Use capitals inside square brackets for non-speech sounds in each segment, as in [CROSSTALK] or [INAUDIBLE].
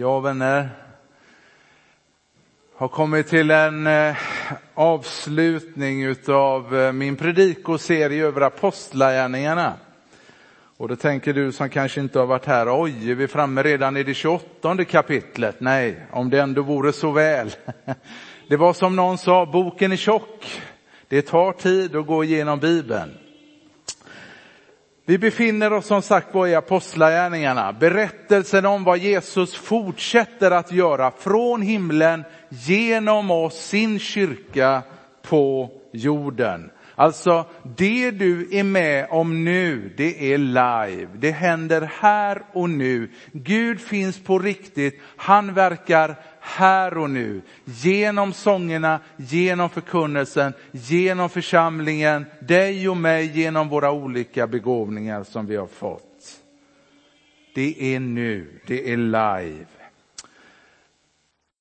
Ja, vänner, har kommit till en eh, avslutning utav eh, min predikoserie över apostlagärningarna. Och då tänker du som kanske inte har varit här, oj, är vi framme redan i det 28 kapitlet? Nej, om det ändå vore så väl. [LAUGHS] Det var som någon sa, boken är tjock. Det tar tid att gå igenom Bibeln. Vi befinner oss som sagt var i Apostlagärningarna, berättelsen om vad Jesus fortsätter att göra från himlen genom oss, sin kyrka på jorden. Alltså det du är med om nu, det är live. Det händer här och nu. Gud finns på riktigt. Han verkar här och nu. Genom sångerna, genom förkunnelsen, genom församlingen, dig och mig, genom våra olika begåvningar som vi har fått. Det är nu, det är live.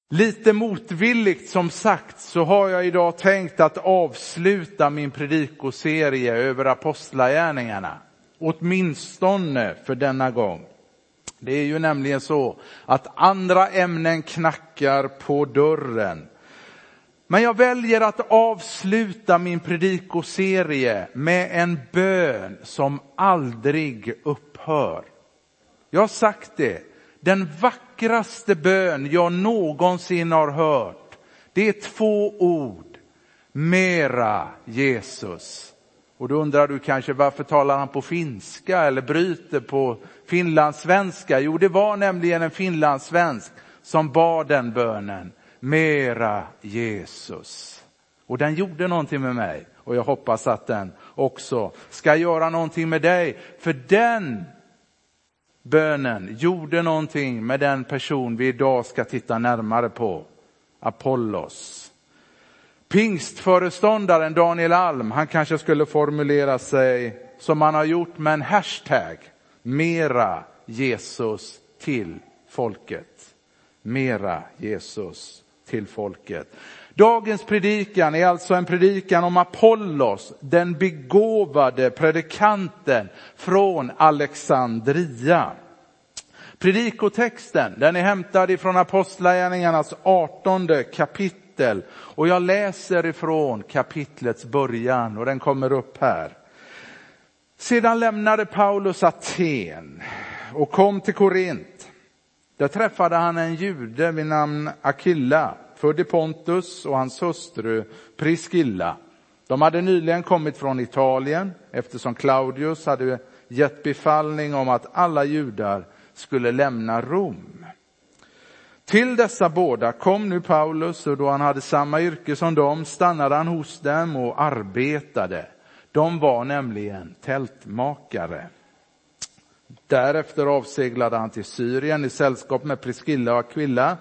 Lite motvilligt som sagt så har jag idag tänkt att avsluta min predikoserie över apostlagärningarna. Åtminstone för denna gång. Det är ju nämligen så att andra ämnen knackar på dörren. Men jag väljer att avsluta min predikoserie med en bön som aldrig upphör. Jag har sagt det, den vackraste bön jag någonsin har hört, det är två ord. Mera Jesus. Och då undrar du kanske varför talar han på finska eller bryter på finlandssvenska? Jo, det var nämligen en finlandssvensk som bad den bönen. Mera Jesus. Och den gjorde någonting med mig och jag hoppas att den också ska göra någonting med dig. För den bönen gjorde någonting med den person vi idag ska titta närmare på. Apollos. Pingstföreståndaren Daniel Alm, han kanske skulle formulera sig som han har gjort med en hashtag. Mera Jesus till folket. Mera Jesus till folket. Dagens predikan är alltså en predikan om Apollos, den begåvade predikanten från Alexandria. Predikotexten den är hämtad ifrån Apostlagärningarnas 18 kapitel och jag läser ifrån kapitlets början och den kommer upp här. Sedan lämnade Paulus Aten och kom till Korint. Där träffade han en jude vid namn Akilla, född i Pontus och hans hustru Priscilla. De hade nyligen kommit från Italien eftersom Claudius hade gett befallning om att alla judar skulle lämna Rom. Till dessa båda kom nu Paulus och då han hade samma yrke som dem stannade han hos dem och arbetade. De var nämligen tältmakare. Därefter avseglade han till Syrien i sällskap med Priscilla och Aquilla.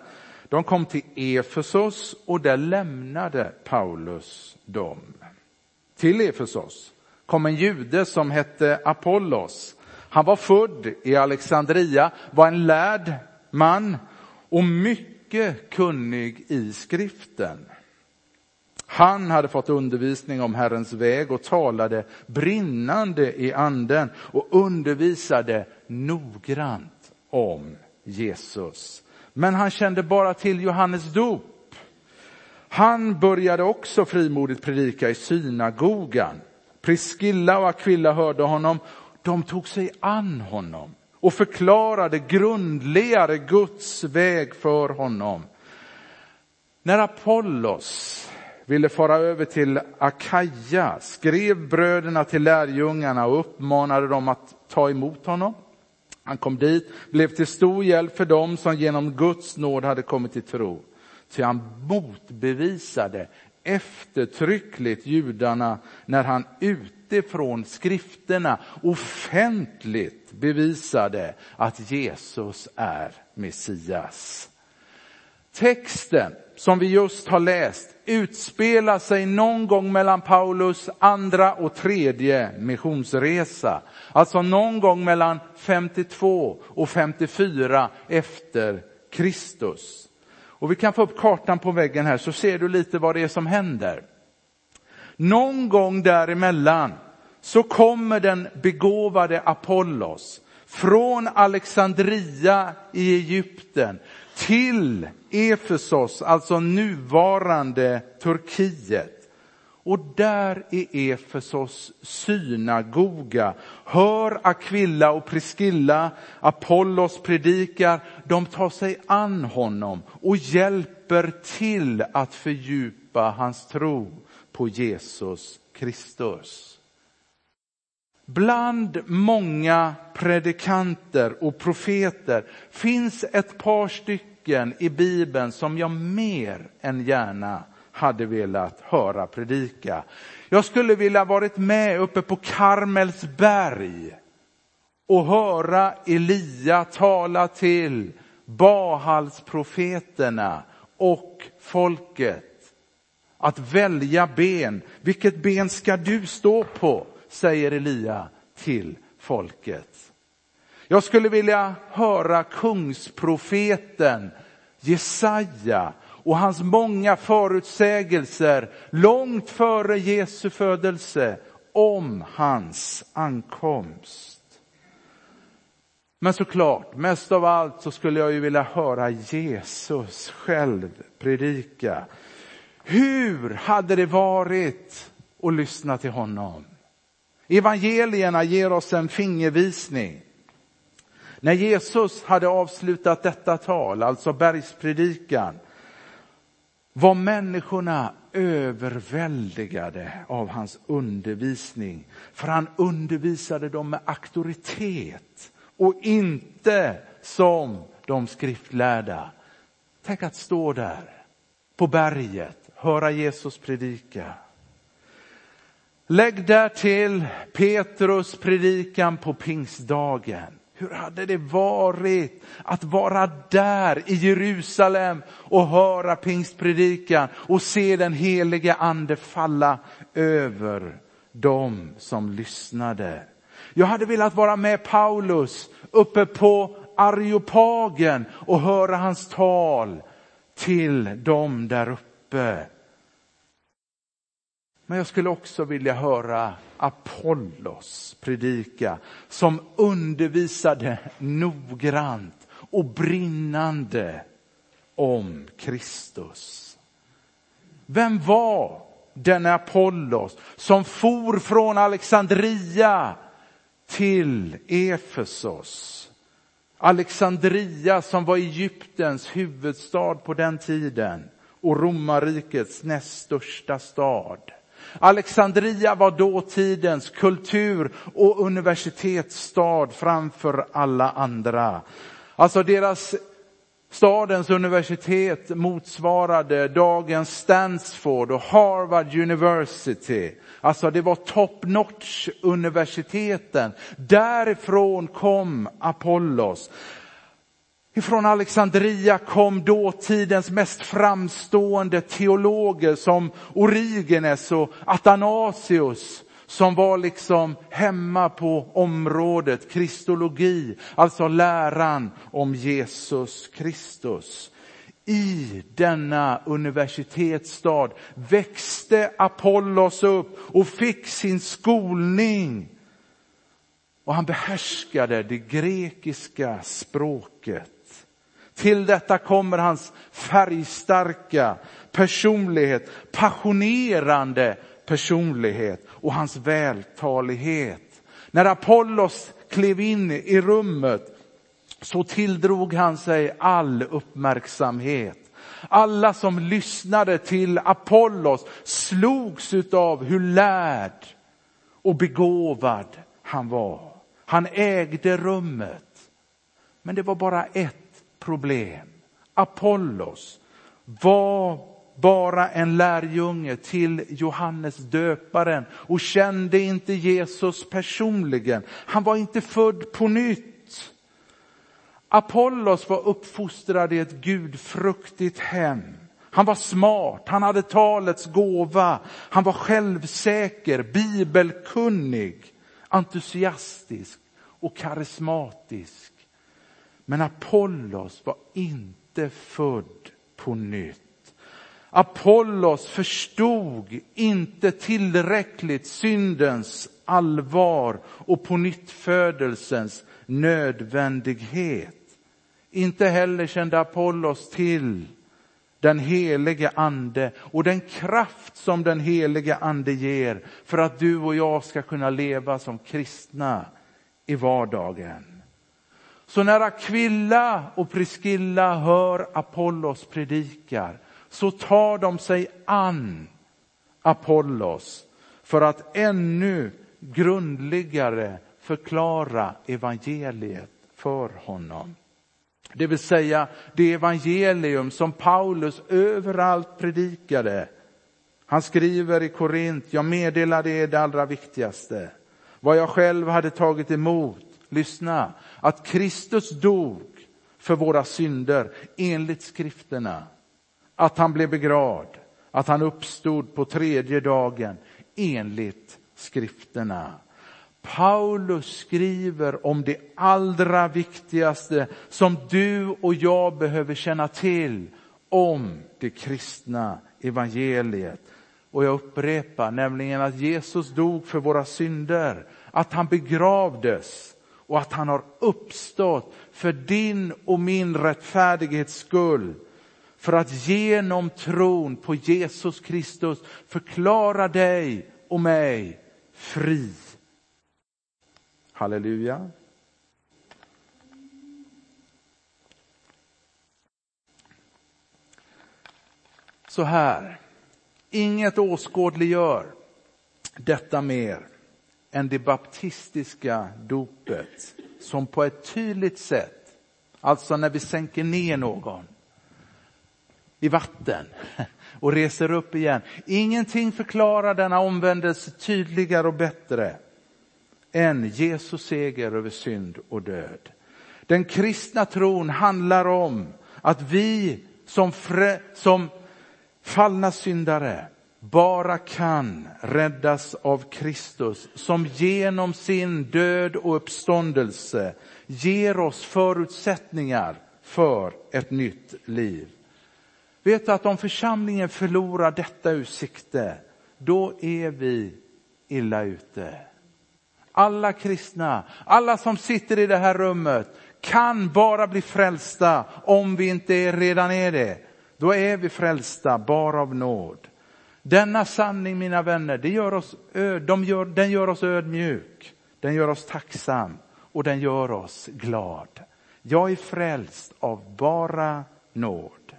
De kom till Efesos och där lämnade Paulus dem. Till Efesos kom en jude som hette Apollos. Han var född i Alexandria, var en lärd man och mycket kunnig i skriften. Han hade fått undervisning om Herrens väg och talade brinnande i anden och undervisade noggrant om Jesus. Men han kände bara till Johannes dop. Han började också frimodigt predika i synagogan. Priskilla och Aquilla hörde honom. De tog sig an honom och förklarade grundligare Guds väg för honom. När Apollos ville fara över till Akaja skrev bröderna till lärjungarna och uppmanade dem att ta emot honom. Han kom dit, blev till stor hjälp för dem som genom Guds nåd hade kommit till tro. Ty han motbevisade eftertryckligt judarna när han utifrån skrifterna offentligt bevisade att Jesus är Messias. Texten som vi just har läst utspelar sig någon gång mellan Paulus andra och tredje missionsresa. Alltså någon gång mellan 52 och 54 efter Kristus. Och vi kan få upp kartan på väggen här så ser du lite vad det är som händer. Någon gång däremellan så kommer den begåvade Apollos från Alexandria i Egypten till Efesos, alltså nuvarande Turkiet. Och där i Efesos synagoga hör Aquilla och Priskilla, Apollos predikar, de tar sig an honom och hjälper till att fördjupa hans tro på Jesus Kristus. Bland många predikanter och profeter finns ett par stycken i Bibeln som jag mer än gärna hade velat höra predika. Jag skulle vilja varit med uppe på Karmelsberg och höra Elia tala till Bahalsprofeterna och folket. Att välja ben. Vilket ben ska du stå på? Säger Elia till folket. Jag skulle vilja höra kungsprofeten Jesaja och hans många förutsägelser långt före Jesu födelse om hans ankomst. Men såklart, mest av allt så skulle jag ju vilja höra Jesus själv predika. Hur hade det varit att lyssna till honom? Evangelierna ger oss en fingervisning. När Jesus hade avslutat detta tal, alltså bergspredikan, var människorna överväldigade av hans undervisning. För han undervisade dem med auktoritet och inte som de skriftlärda. Tänk att stå där på berget, höra Jesus predika. Lägg där till Petrus predikan på pingstdagen. Hur hade det varit att vara där i Jerusalem och höra pingstpredikan och se den helige ande falla över dem som lyssnade. Jag hade velat vara med Paulus uppe på Areopagen och höra hans tal till dem där uppe. Men jag skulle också vilja höra Apollos predika som undervisade noggrant och brinnande om Kristus. Vem var denne Apollos som for från Alexandria till Efesos? Alexandria som var Egyptens huvudstad på den tiden och romarrikets näst största stad. Alexandria var dåtidens kultur och universitetsstad framför alla andra. Alltså deras Stadens universitet motsvarade dagens Stanford och Harvard University. Alltså det var top notch universiteten. Därifrån kom Apollos. Ifrån Alexandria kom dåtidens mest framstående teologer som Origenes och Athanasius som var liksom hemma på området kristologi, alltså läran om Jesus Kristus. I denna universitetsstad växte Apollos upp och fick sin skolning. Och han behärskade det grekiska språket. Till detta kommer hans färgstarka personlighet, passionerande personlighet och hans vältalighet. När Apollos klev in i rummet så tilldrog han sig all uppmärksamhet. Alla som lyssnade till Apollos slogs av hur lärd och begåvad han var. Han ägde rummet. Men det var bara ett problem. Apollos var bara en lärjunge till Johannes döparen och kände inte Jesus personligen. Han var inte född på nytt. Apollos var uppfostrad i ett gudfruktigt hem. Han var smart, han hade talets gåva, han var självsäker, bibelkunnig, entusiastisk och karismatisk. Men Apollos var inte född på nytt. Apollos förstod inte tillräckligt syndens allvar och på nyttfödelsens nödvändighet. Inte heller kände Apollos till den helige ande och den kraft som den helige ande ger för att du och jag ska kunna leva som kristna i vardagen. Så när Aquilla och Priscilla hör Apollos predikar så tar de sig an Apollos för att ännu grundligare förklara evangeliet för honom. Det vill säga det evangelium som Paulus överallt predikade. Han skriver i Korint, jag meddelade er det allra viktigaste. Vad jag själv hade tagit emot, lyssna, att Kristus dog för våra synder enligt skrifterna. Att han blev begravd, att han uppstod på tredje dagen enligt skrifterna. Paulus skriver om det allra viktigaste som du och jag behöver känna till om det kristna evangeliet. Och jag upprepar, nämligen att Jesus dog för våra synder, att han begravdes och att han har uppstått för din och min rättfärdighets skull. För att genom tron på Jesus Kristus förklara dig och mig fri Halleluja. Så här, inget åskådliggör detta mer än det baptistiska dopet som på ett tydligt sätt, alltså när vi sänker ner någon i vatten [LAUGHS] och reser upp igen. Ingenting förklarar denna omvändelse tydligare och bättre än Jesus seger över synd och död. Den kristna tron handlar om att vi som, frä, som fallna syndare bara kan räddas av Kristus som genom sin död och uppståndelse ger oss förutsättningar för ett nytt liv. Vet du att om församlingen förlorar detta ur sikte, då är vi illa ute. Alla kristna, alla som sitter i det här rummet kan bara bli frälsta om vi inte redan är det. Då är vi frälsta bara av nåd. Denna sanning mina vänner, det gör oss, de gör, den gör oss ödmjuk, den gör oss tacksam och den gör oss glad. Jag är frälst av bara nåd.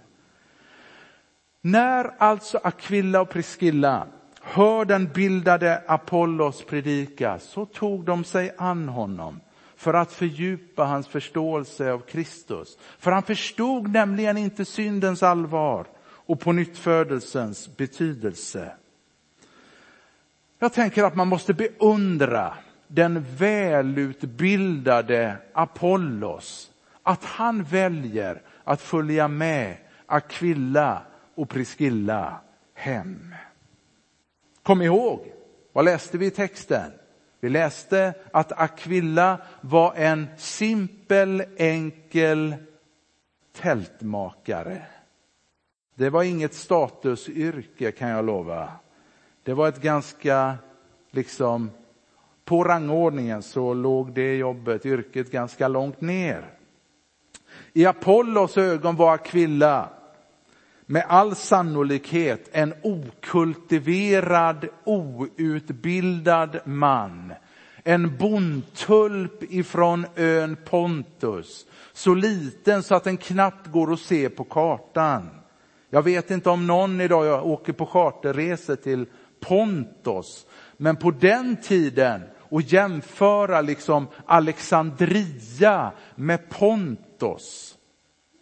När alltså Aquilla och Priscilla hör den bildade Apollos predika så tog de sig an honom för att fördjupa hans förståelse av Kristus. För han förstod nämligen inte syndens allvar och på nyttfödelsens betydelse. Jag tänker att man måste beundra den välutbildade Apollos, att han väljer att följa med Aquilla och Priscilla hem. Kom ihåg, vad läste vi i texten? Vi läste att Aquilla var en simpel, enkel tältmakare. Det var inget statusyrke kan jag lova. Det var ett ganska, liksom, på rangordningen så låg det jobbet, yrket ganska långt ner. I Apollos ögon var Aquilla med all sannolikhet en okultiverad, outbildad man. En bondtulp ifrån ön Pontus. Så liten så att den knappt går att se på kartan. Jag vet inte om någon idag jag åker på charterresor till Pontos. Men på den tiden, och jämföra liksom Alexandria med Pontos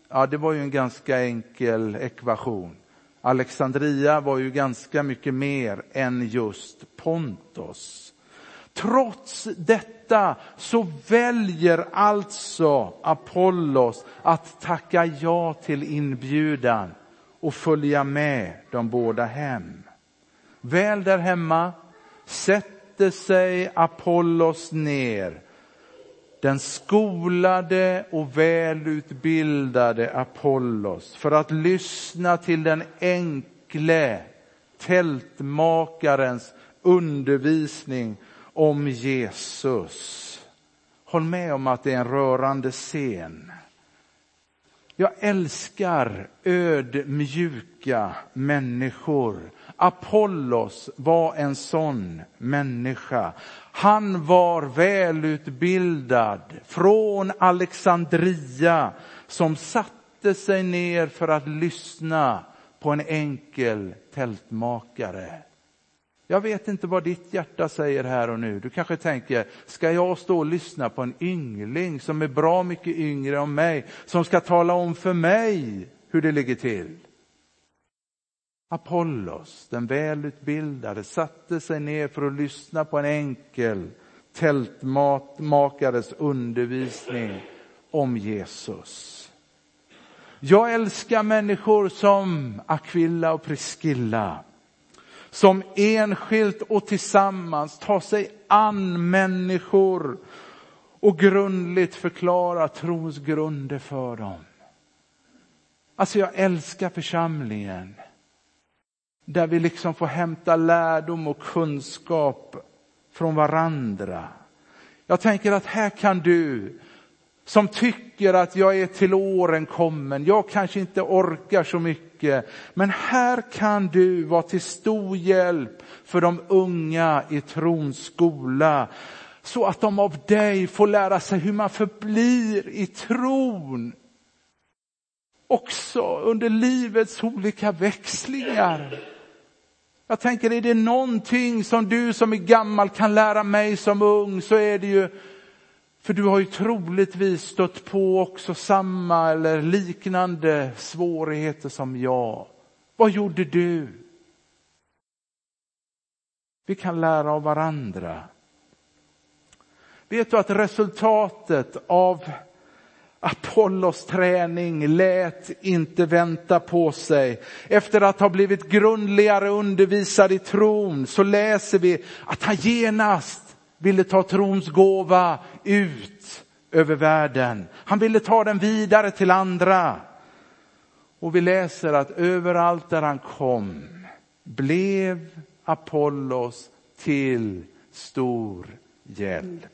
Ja, det var ju en ganska enkel ekvation. Alexandria var ju ganska mycket mer än just Pontos. Trots detta så väljer alltså Apollos att tacka ja till inbjudan och följa med de båda hem. Väl där hemma sätter sig Apollos ner den skolade och välutbildade Apollos för att lyssna till den enkle tältmakarens undervisning om Jesus. Håll med om att det är en rörande scen. Jag älskar ödmjuka människor. Apollos var en sån människa. Han var välutbildad från Alexandria som satte sig ner för att lyssna på en enkel tältmakare. Jag vet inte vad ditt hjärta säger här och nu. Du kanske tänker, ska jag stå och lyssna på en yngling som är bra mycket yngre än mig, som ska tala om för mig hur det ligger till? Apollos, den välutbildade, satte sig ner för att lyssna på en enkel tältmakares undervisning om Jesus. Jag älskar människor som Aquilla och Priscilla som enskilt och tillsammans tar sig an människor och grundligt förklarar trons grunder för dem. Alltså jag älskar församlingen där vi liksom får hämta lärdom och kunskap från varandra. Jag tänker att här kan du som tycker att jag är till åren kommen, jag kanske inte orkar så mycket, mycket, men här kan du vara till stor hjälp för de unga i trons skola, så att de av dig får lära sig hur man förblir i tron. Också under livets olika växlingar. Jag tänker, är det någonting som du som är gammal kan lära mig som ung så är det ju för du har ju troligtvis stött på också samma eller liknande svårigheter som jag. Vad gjorde du? Vi kan lära av varandra. Vet du att resultatet av Apollos träning lät inte vänta på sig. Efter att ha blivit grundligare undervisad i tron så läser vi att han genast ville ta trons gåva ut över världen. Han ville ta den vidare till andra. Och vi läser att överallt där han kom blev Apollos till stor hjälp.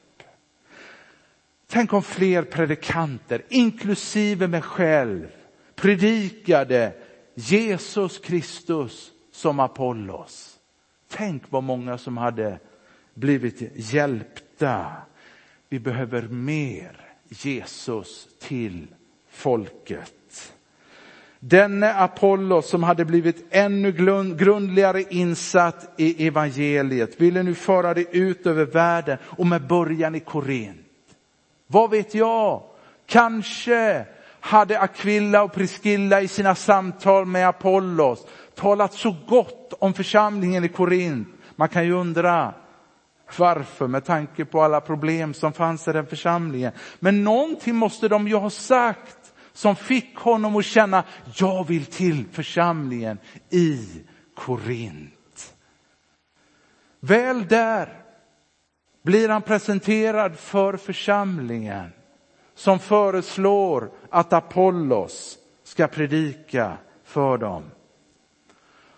Tänk om fler predikanter, inklusive mig själv, predikade Jesus Kristus som Apollos. Tänk vad många som hade blivit hjälpta. Vi behöver mer Jesus till folket. Denne Apollos som hade blivit ännu grundligare insatt i evangeliet ville nu föra det ut över världen och med början i Korint. Vad vet jag? Kanske hade Aquilla och Priscilla i sina samtal med Apollos talat så gott om församlingen i Korint. Man kan ju undra, varför? Med tanke på alla problem som fanns i den församlingen. Men någonting måste de ju ha sagt som fick honom att känna, jag vill till församlingen i Korint. Väl där blir han presenterad för församlingen som föreslår att Apollos ska predika för dem.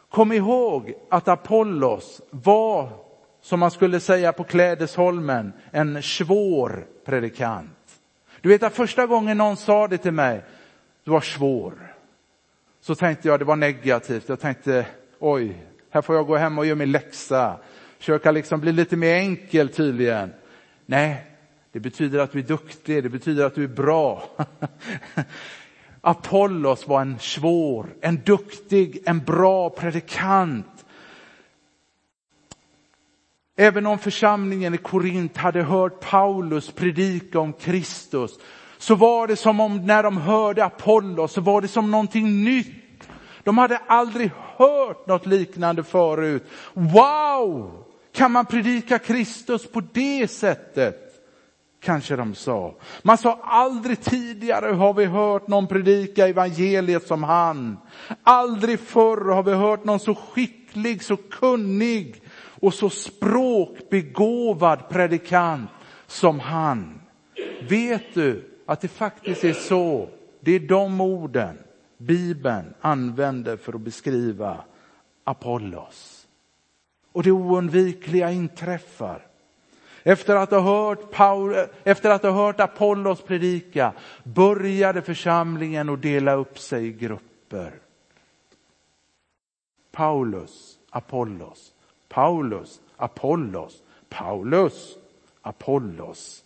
Kom ihåg att Apollos var som man skulle säga på Klädesholmen, en svår predikant. Du vet att första gången någon sa det till mig, du var svår. Så tänkte jag det var negativt. Jag tänkte, oj, här får jag gå hem och göra min läxa. Försöka liksom bli lite mer enkel tydligen. Nej, det betyder att du är duktig, det betyder att du är bra. [LAUGHS] Apollos var en svår, en duktig, en bra predikant Även om församlingen i Korint hade hört Paulus predika om Kristus, så var det som om när de hörde Apollos, så var det som någonting nytt. De hade aldrig hört något liknande förut. Wow! Kan man predika Kristus på det sättet? Kanske de sa. Man sa aldrig tidigare har vi hört någon predika evangeliet som han. Aldrig förr har vi hört någon så skicklig, så kunnig och så språkbegåvad predikant som han. Vet du att det faktiskt är så, det är de orden Bibeln använder för att beskriva Apollos. Och det oundvikliga inträffar. Efter att ha hört, Paul, efter att ha hört Apollos predika började församlingen att dela upp sig i grupper. Paulus, Apollos, Paulus, Apollos, Paulus, Apollos.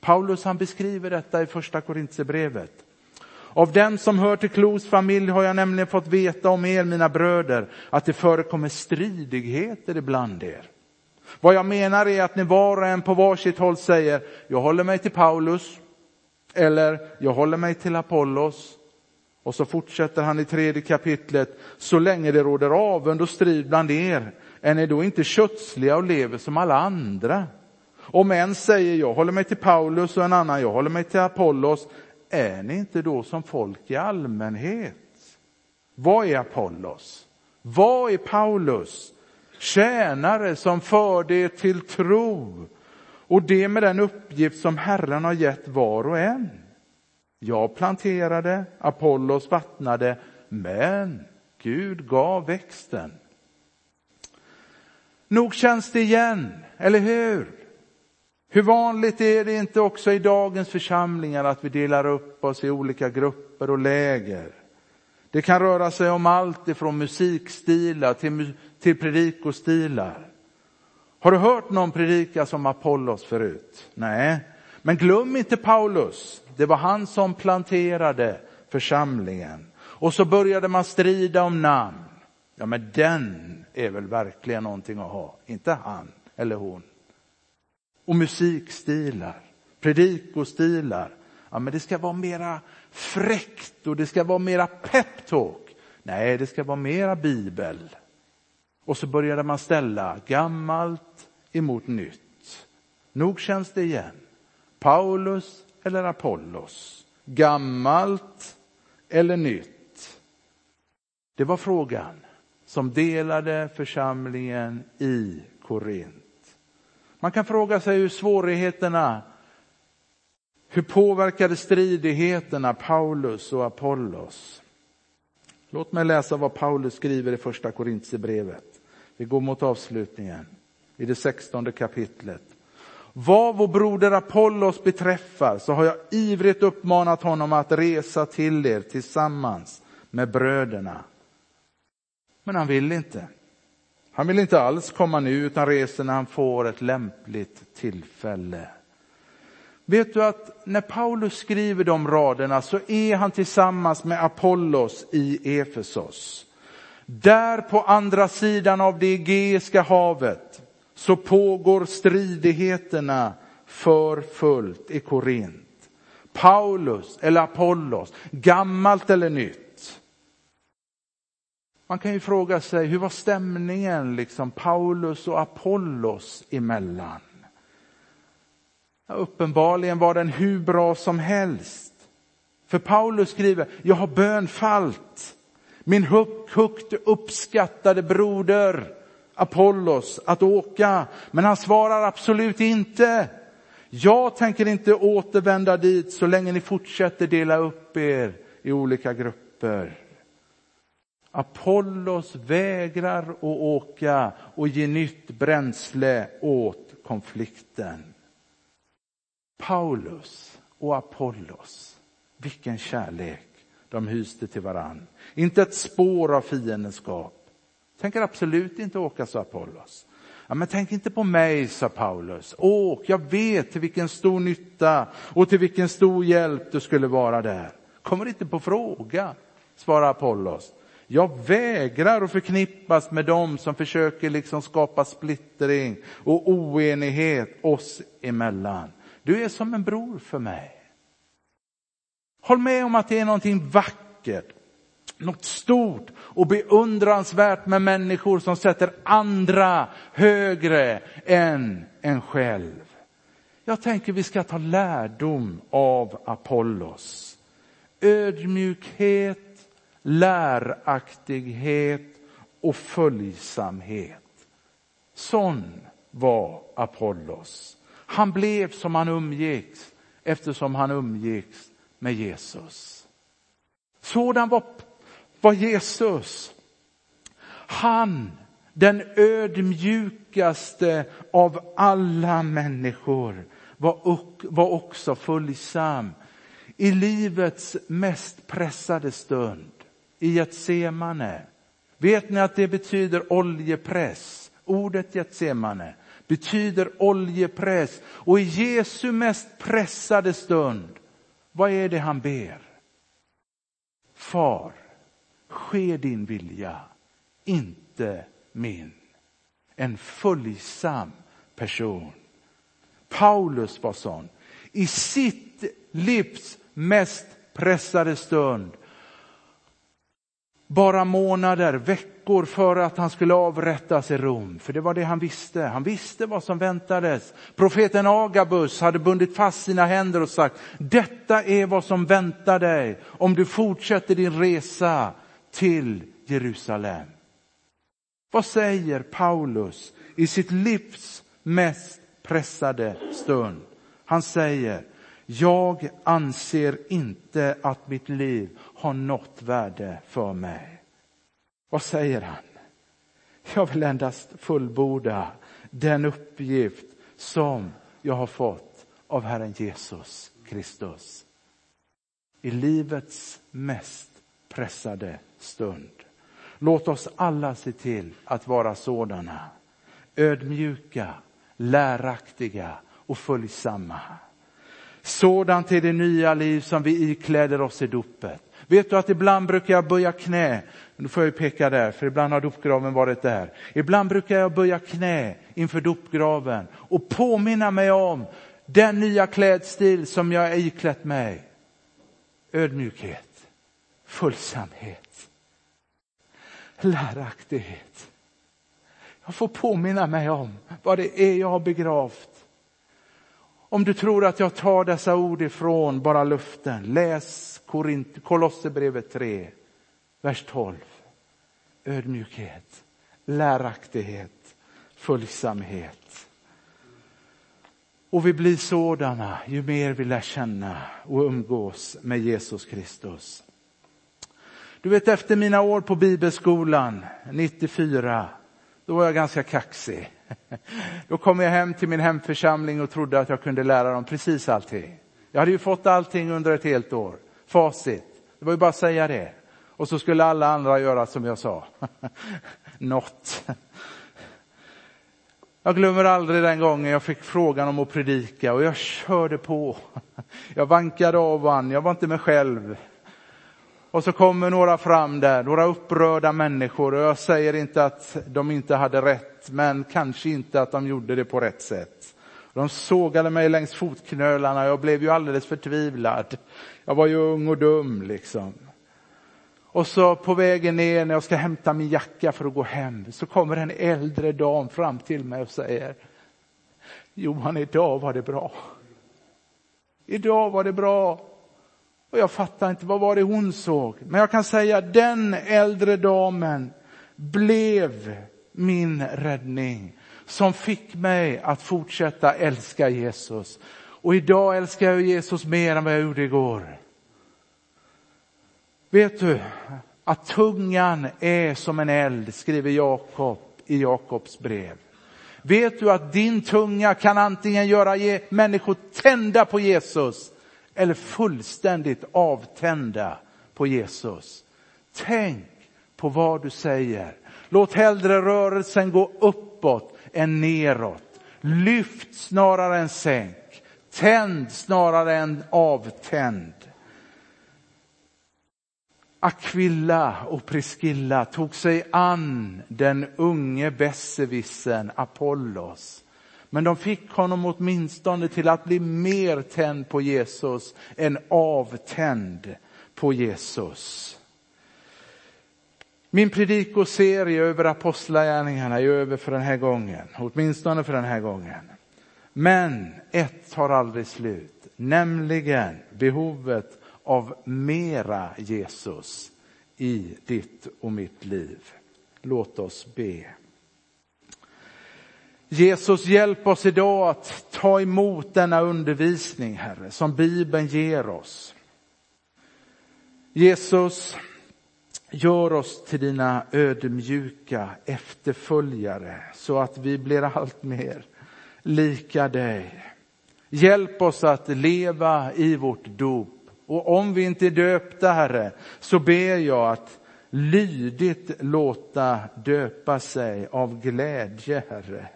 Paulus han beskriver detta i första Korintierbrevet. Av den som hör till Klos familj har jag nämligen fått veta om er, mina bröder, att det förekommer stridigheter ibland er. Vad jag menar är att ni var och en på varsitt håll säger, jag håller mig till Paulus, eller jag håller mig till Apollos. Och så fortsätter han i tredje kapitlet, så länge det råder avund och strid bland er, är ni då inte kötsliga och lever som alla andra? Om en säger, jag håller mig till Paulus och en annan, jag håller mig till Apollos, är ni inte då som folk i allmänhet? Vad är Apollos? Vad är Paulus? Tjänare som förde er till tro och det med den uppgift som Herren har gett var och en. Jag planterade, Apollos vattnade, men Gud gav växten. Nog känns det igen, eller hur? Hur vanligt är det inte också i dagens församlingar att vi delar upp oss i olika grupper och läger? Det kan röra sig om allt ifrån musikstilar till, till predikostilar. Har du hört någon predika som Apollos förut? Nej, men glöm inte Paulus. Det var han som planterade församlingen. Och så började man strida om namn. Ja, men den är väl verkligen någonting att ha, inte han eller hon och musikstilar, predikostilar. Ja, men det ska vara mera fräckt och det ska vara mera peptalk. Nej, det ska vara mera bibel. Och så började man ställa gammalt emot nytt. Nog känns det igen. Paulus eller Apollos? Gammalt eller nytt? Det var frågan som delade församlingen i Korint. Man kan fråga sig hur svårigheterna, hur påverkade stridigheterna Paulus och Apollos? Låt mig läsa vad Paulus skriver i första Korintierbrevet. Vi går mot avslutningen i det sextonde kapitlet. Vad vår broder Apollos beträffar så har jag ivrigt uppmanat honom att resa till er tillsammans med bröderna. Men han vill inte. Han vill inte alls komma nu utan reser när han får ett lämpligt tillfälle. Vet du att när Paulus skriver de raderna så är han tillsammans med Apollos i Efesos. Där på andra sidan av det Egeiska havet så pågår stridigheterna för fullt i Korint. Paulus eller Apollos, gammalt eller nytt. Man kan ju fråga sig, hur var stämningen liksom Paulus och Apollos emellan? Ja, uppenbarligen var den hur bra som helst. För Paulus skriver, jag har bönfallt min högt uppskattade broder Apollos att åka, men han svarar absolut inte. Jag tänker inte återvända dit så länge ni fortsätter dela upp er i olika grupper. Apollos vägrar att åka och ge nytt bränsle åt konflikten. Paulus och Apollos, vilken kärlek de hyste till varann. Inte ett spår av fiendskap. Tänker absolut inte åka, sa Apollos. Ja, men tänk inte på mig, sa Paulus. Åk, jag vet till vilken stor nytta och till vilken stor hjälp du skulle vara där. Kommer inte på fråga, svarar Apollos. Jag vägrar att förknippas med dem som försöker liksom skapa splittring och oenighet oss emellan. Du är som en bror för mig. Håll med om att det är någonting vackert, något stort och beundransvärt med människor som sätter andra högre än en själv. Jag tänker vi ska ta lärdom av Apollos. Ödmjukhet läraktighet och följsamhet. Sån var Apollos. Han blev som han umgicks eftersom han umgicks med Jesus. Sådan var, var Jesus. Han den ödmjukaste av alla människor, var också följsam i livets mest pressade stund, i Getsemane. Vet ni att det betyder oljepress? Ordet Getsemane betyder oljepress. Och i Jesu mest pressade stund, vad är det han ber? Far, ske din vilja, inte min. En följsam person. Paulus var sån. I sitt livs mest pressade stund, bara månader, veckor före att han skulle avrättas i Rom, för det var det han visste. Han visste vad som väntades. Profeten Agabus hade bundit fast sina händer och sagt, detta är vad som väntar dig om du fortsätter din resa till Jerusalem. Vad säger Paulus i sitt livs mest pressade stund? Han säger, jag anser inte att mitt liv har något värde för mig. Vad säger han? Jag vill endast fullborda den uppgift som jag har fått av Herren Jesus Kristus. I livets mest pressade stund. Låt oss alla se till att vara sådana. Ödmjuka, läraktiga och följsamma. Sådant är det nya liv som vi ikläder oss i dopet. Vet du att ibland brukar jag böja knä, nu får jag ju peka där, för ibland har dopgraven varit där. Ibland brukar jag böja knä inför dopgraven och påminna mig om den nya klädstil som jag iklätt mig. Ödmjukhet, följsamhet, läraktighet. Jag får påminna mig om vad det är jag har begravt om du tror att jag tar dessa ord ifrån bara luften, läs Kolosserbrevet 3, vers 12. Ödmjukhet, läraktighet, följsamhet. Och vi blir sådana ju mer vi lär känna och umgås med Jesus Kristus. Du vet efter mina år på bibelskolan 94, då var jag ganska kaxig. [LAUGHS] Då kom jag hem till min hemförsamling och trodde att jag kunde lära dem precis allting. Jag hade ju fått allting under ett helt år, facit. Det var ju bara att säga det. Och så skulle alla andra göra som jag sa. [LAUGHS] Något. Jag glömmer aldrig den gången jag fick frågan om att predika och jag körde på. [LAUGHS] Jag vankade av och vann, jag var inte mig själv. Och så kommer några fram där, några upprörda människor och jag säger inte att de inte hade rätt, men kanske inte att de gjorde det på rätt sätt. De sågade mig längs fotknölarna, jag blev ju alldeles förtvivlad. Jag var ju ung och dum liksom. Och så på vägen ner när jag ska hämta min jacka för att gå hem så kommer en äldre dam fram till mig och säger Johan, idag var det bra. Idag var det bra. Och jag fattar inte, vad var det hon såg? Men jag kan säga, den äldre damen blev min räddning. Som fick mig att fortsätta älska Jesus. Och idag älskar jag Jesus mer än vad jag gjorde igår. Vet du att tungan är som en eld, skriver Jakob i Jakobs brev. Vet du att din tunga kan antingen göra människor tända på Jesus eller fullständigt avtända på Jesus. Tänk på vad du säger. Låt hellre rörelsen gå uppåt än neråt. Lyft snarare än sänk. Tänd snarare än avtänd. Aquilla och Priscilla tog sig an den unge besserwissern Apollos men de fick honom åtminstone till att bli mer tänd på Jesus än avtänd på Jesus. Min predikoserie över apostlagärningarna är över för den här gången, åtminstone för den här gången. Men ett tar aldrig slut, nämligen behovet av mera Jesus i ditt och mitt liv. Låt oss be. Jesus, hjälp oss idag att ta emot denna undervisning, Herre, som Bibeln ger oss. Jesus, Gör oss till dina ödmjuka efterföljare så att vi blir allt mer lika dig. Hjälp oss att leva i vårt dop. Och om vi inte är döpta, Herre, så ber jag att lydigt låta döpa sig av glädje, Herre.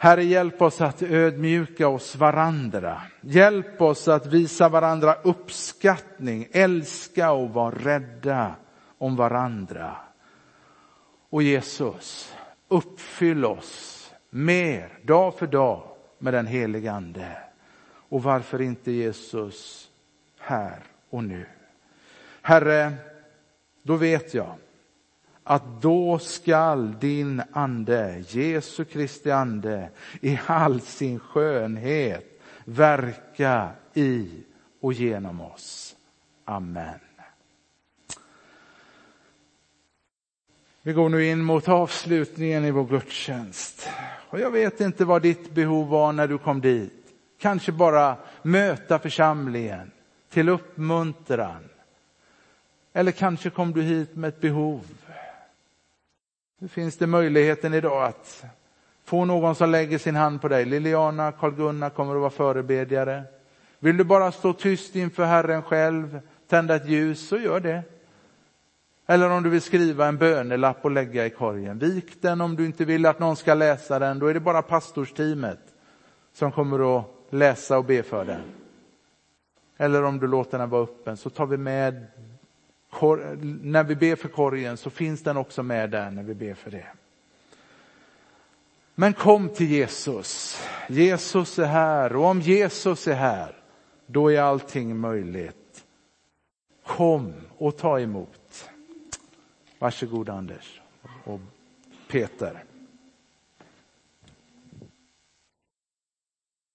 Herre, hjälp oss att ödmjuka oss varandra. Hjälp oss att visa varandra uppskattning, älska och vara rädda om varandra. Och Jesus, uppfyll oss mer, dag för dag, med den helige Ande. Och varför inte Jesus här och nu? Herre, då vet jag att då skall din ande, Jesu Kristi ande, i all sin skönhet verka i och genom oss. Amen. Vi går nu in mot avslutningen i vår gudstjänst. Och jag vet inte vad ditt behov var när du kom dit. Kanske bara möta församlingen till uppmuntran. Eller kanske kom du hit med ett behov. Hur finns det möjligheten idag att få någon som lägger sin hand på dig. Liliana, Karl-Gunnar kommer att vara förebedjare. Vill du bara stå tyst inför Herren själv, tända ett ljus, så gör det. Eller om du vill skriva en bönelapp och lägga i korgen. Vik den om du inte vill att någon ska läsa den. Då är det bara pastorsteamet som kommer att läsa och be för den. Eller om du låter den vara öppen så tar vi med, när vi ber för korgen så finns den också med där när vi ber för det. Men kom till Jesus. Jesus är här och om Jesus är här, då är allting möjligt. Kom och ta emot. Varsågod Anders och Peter.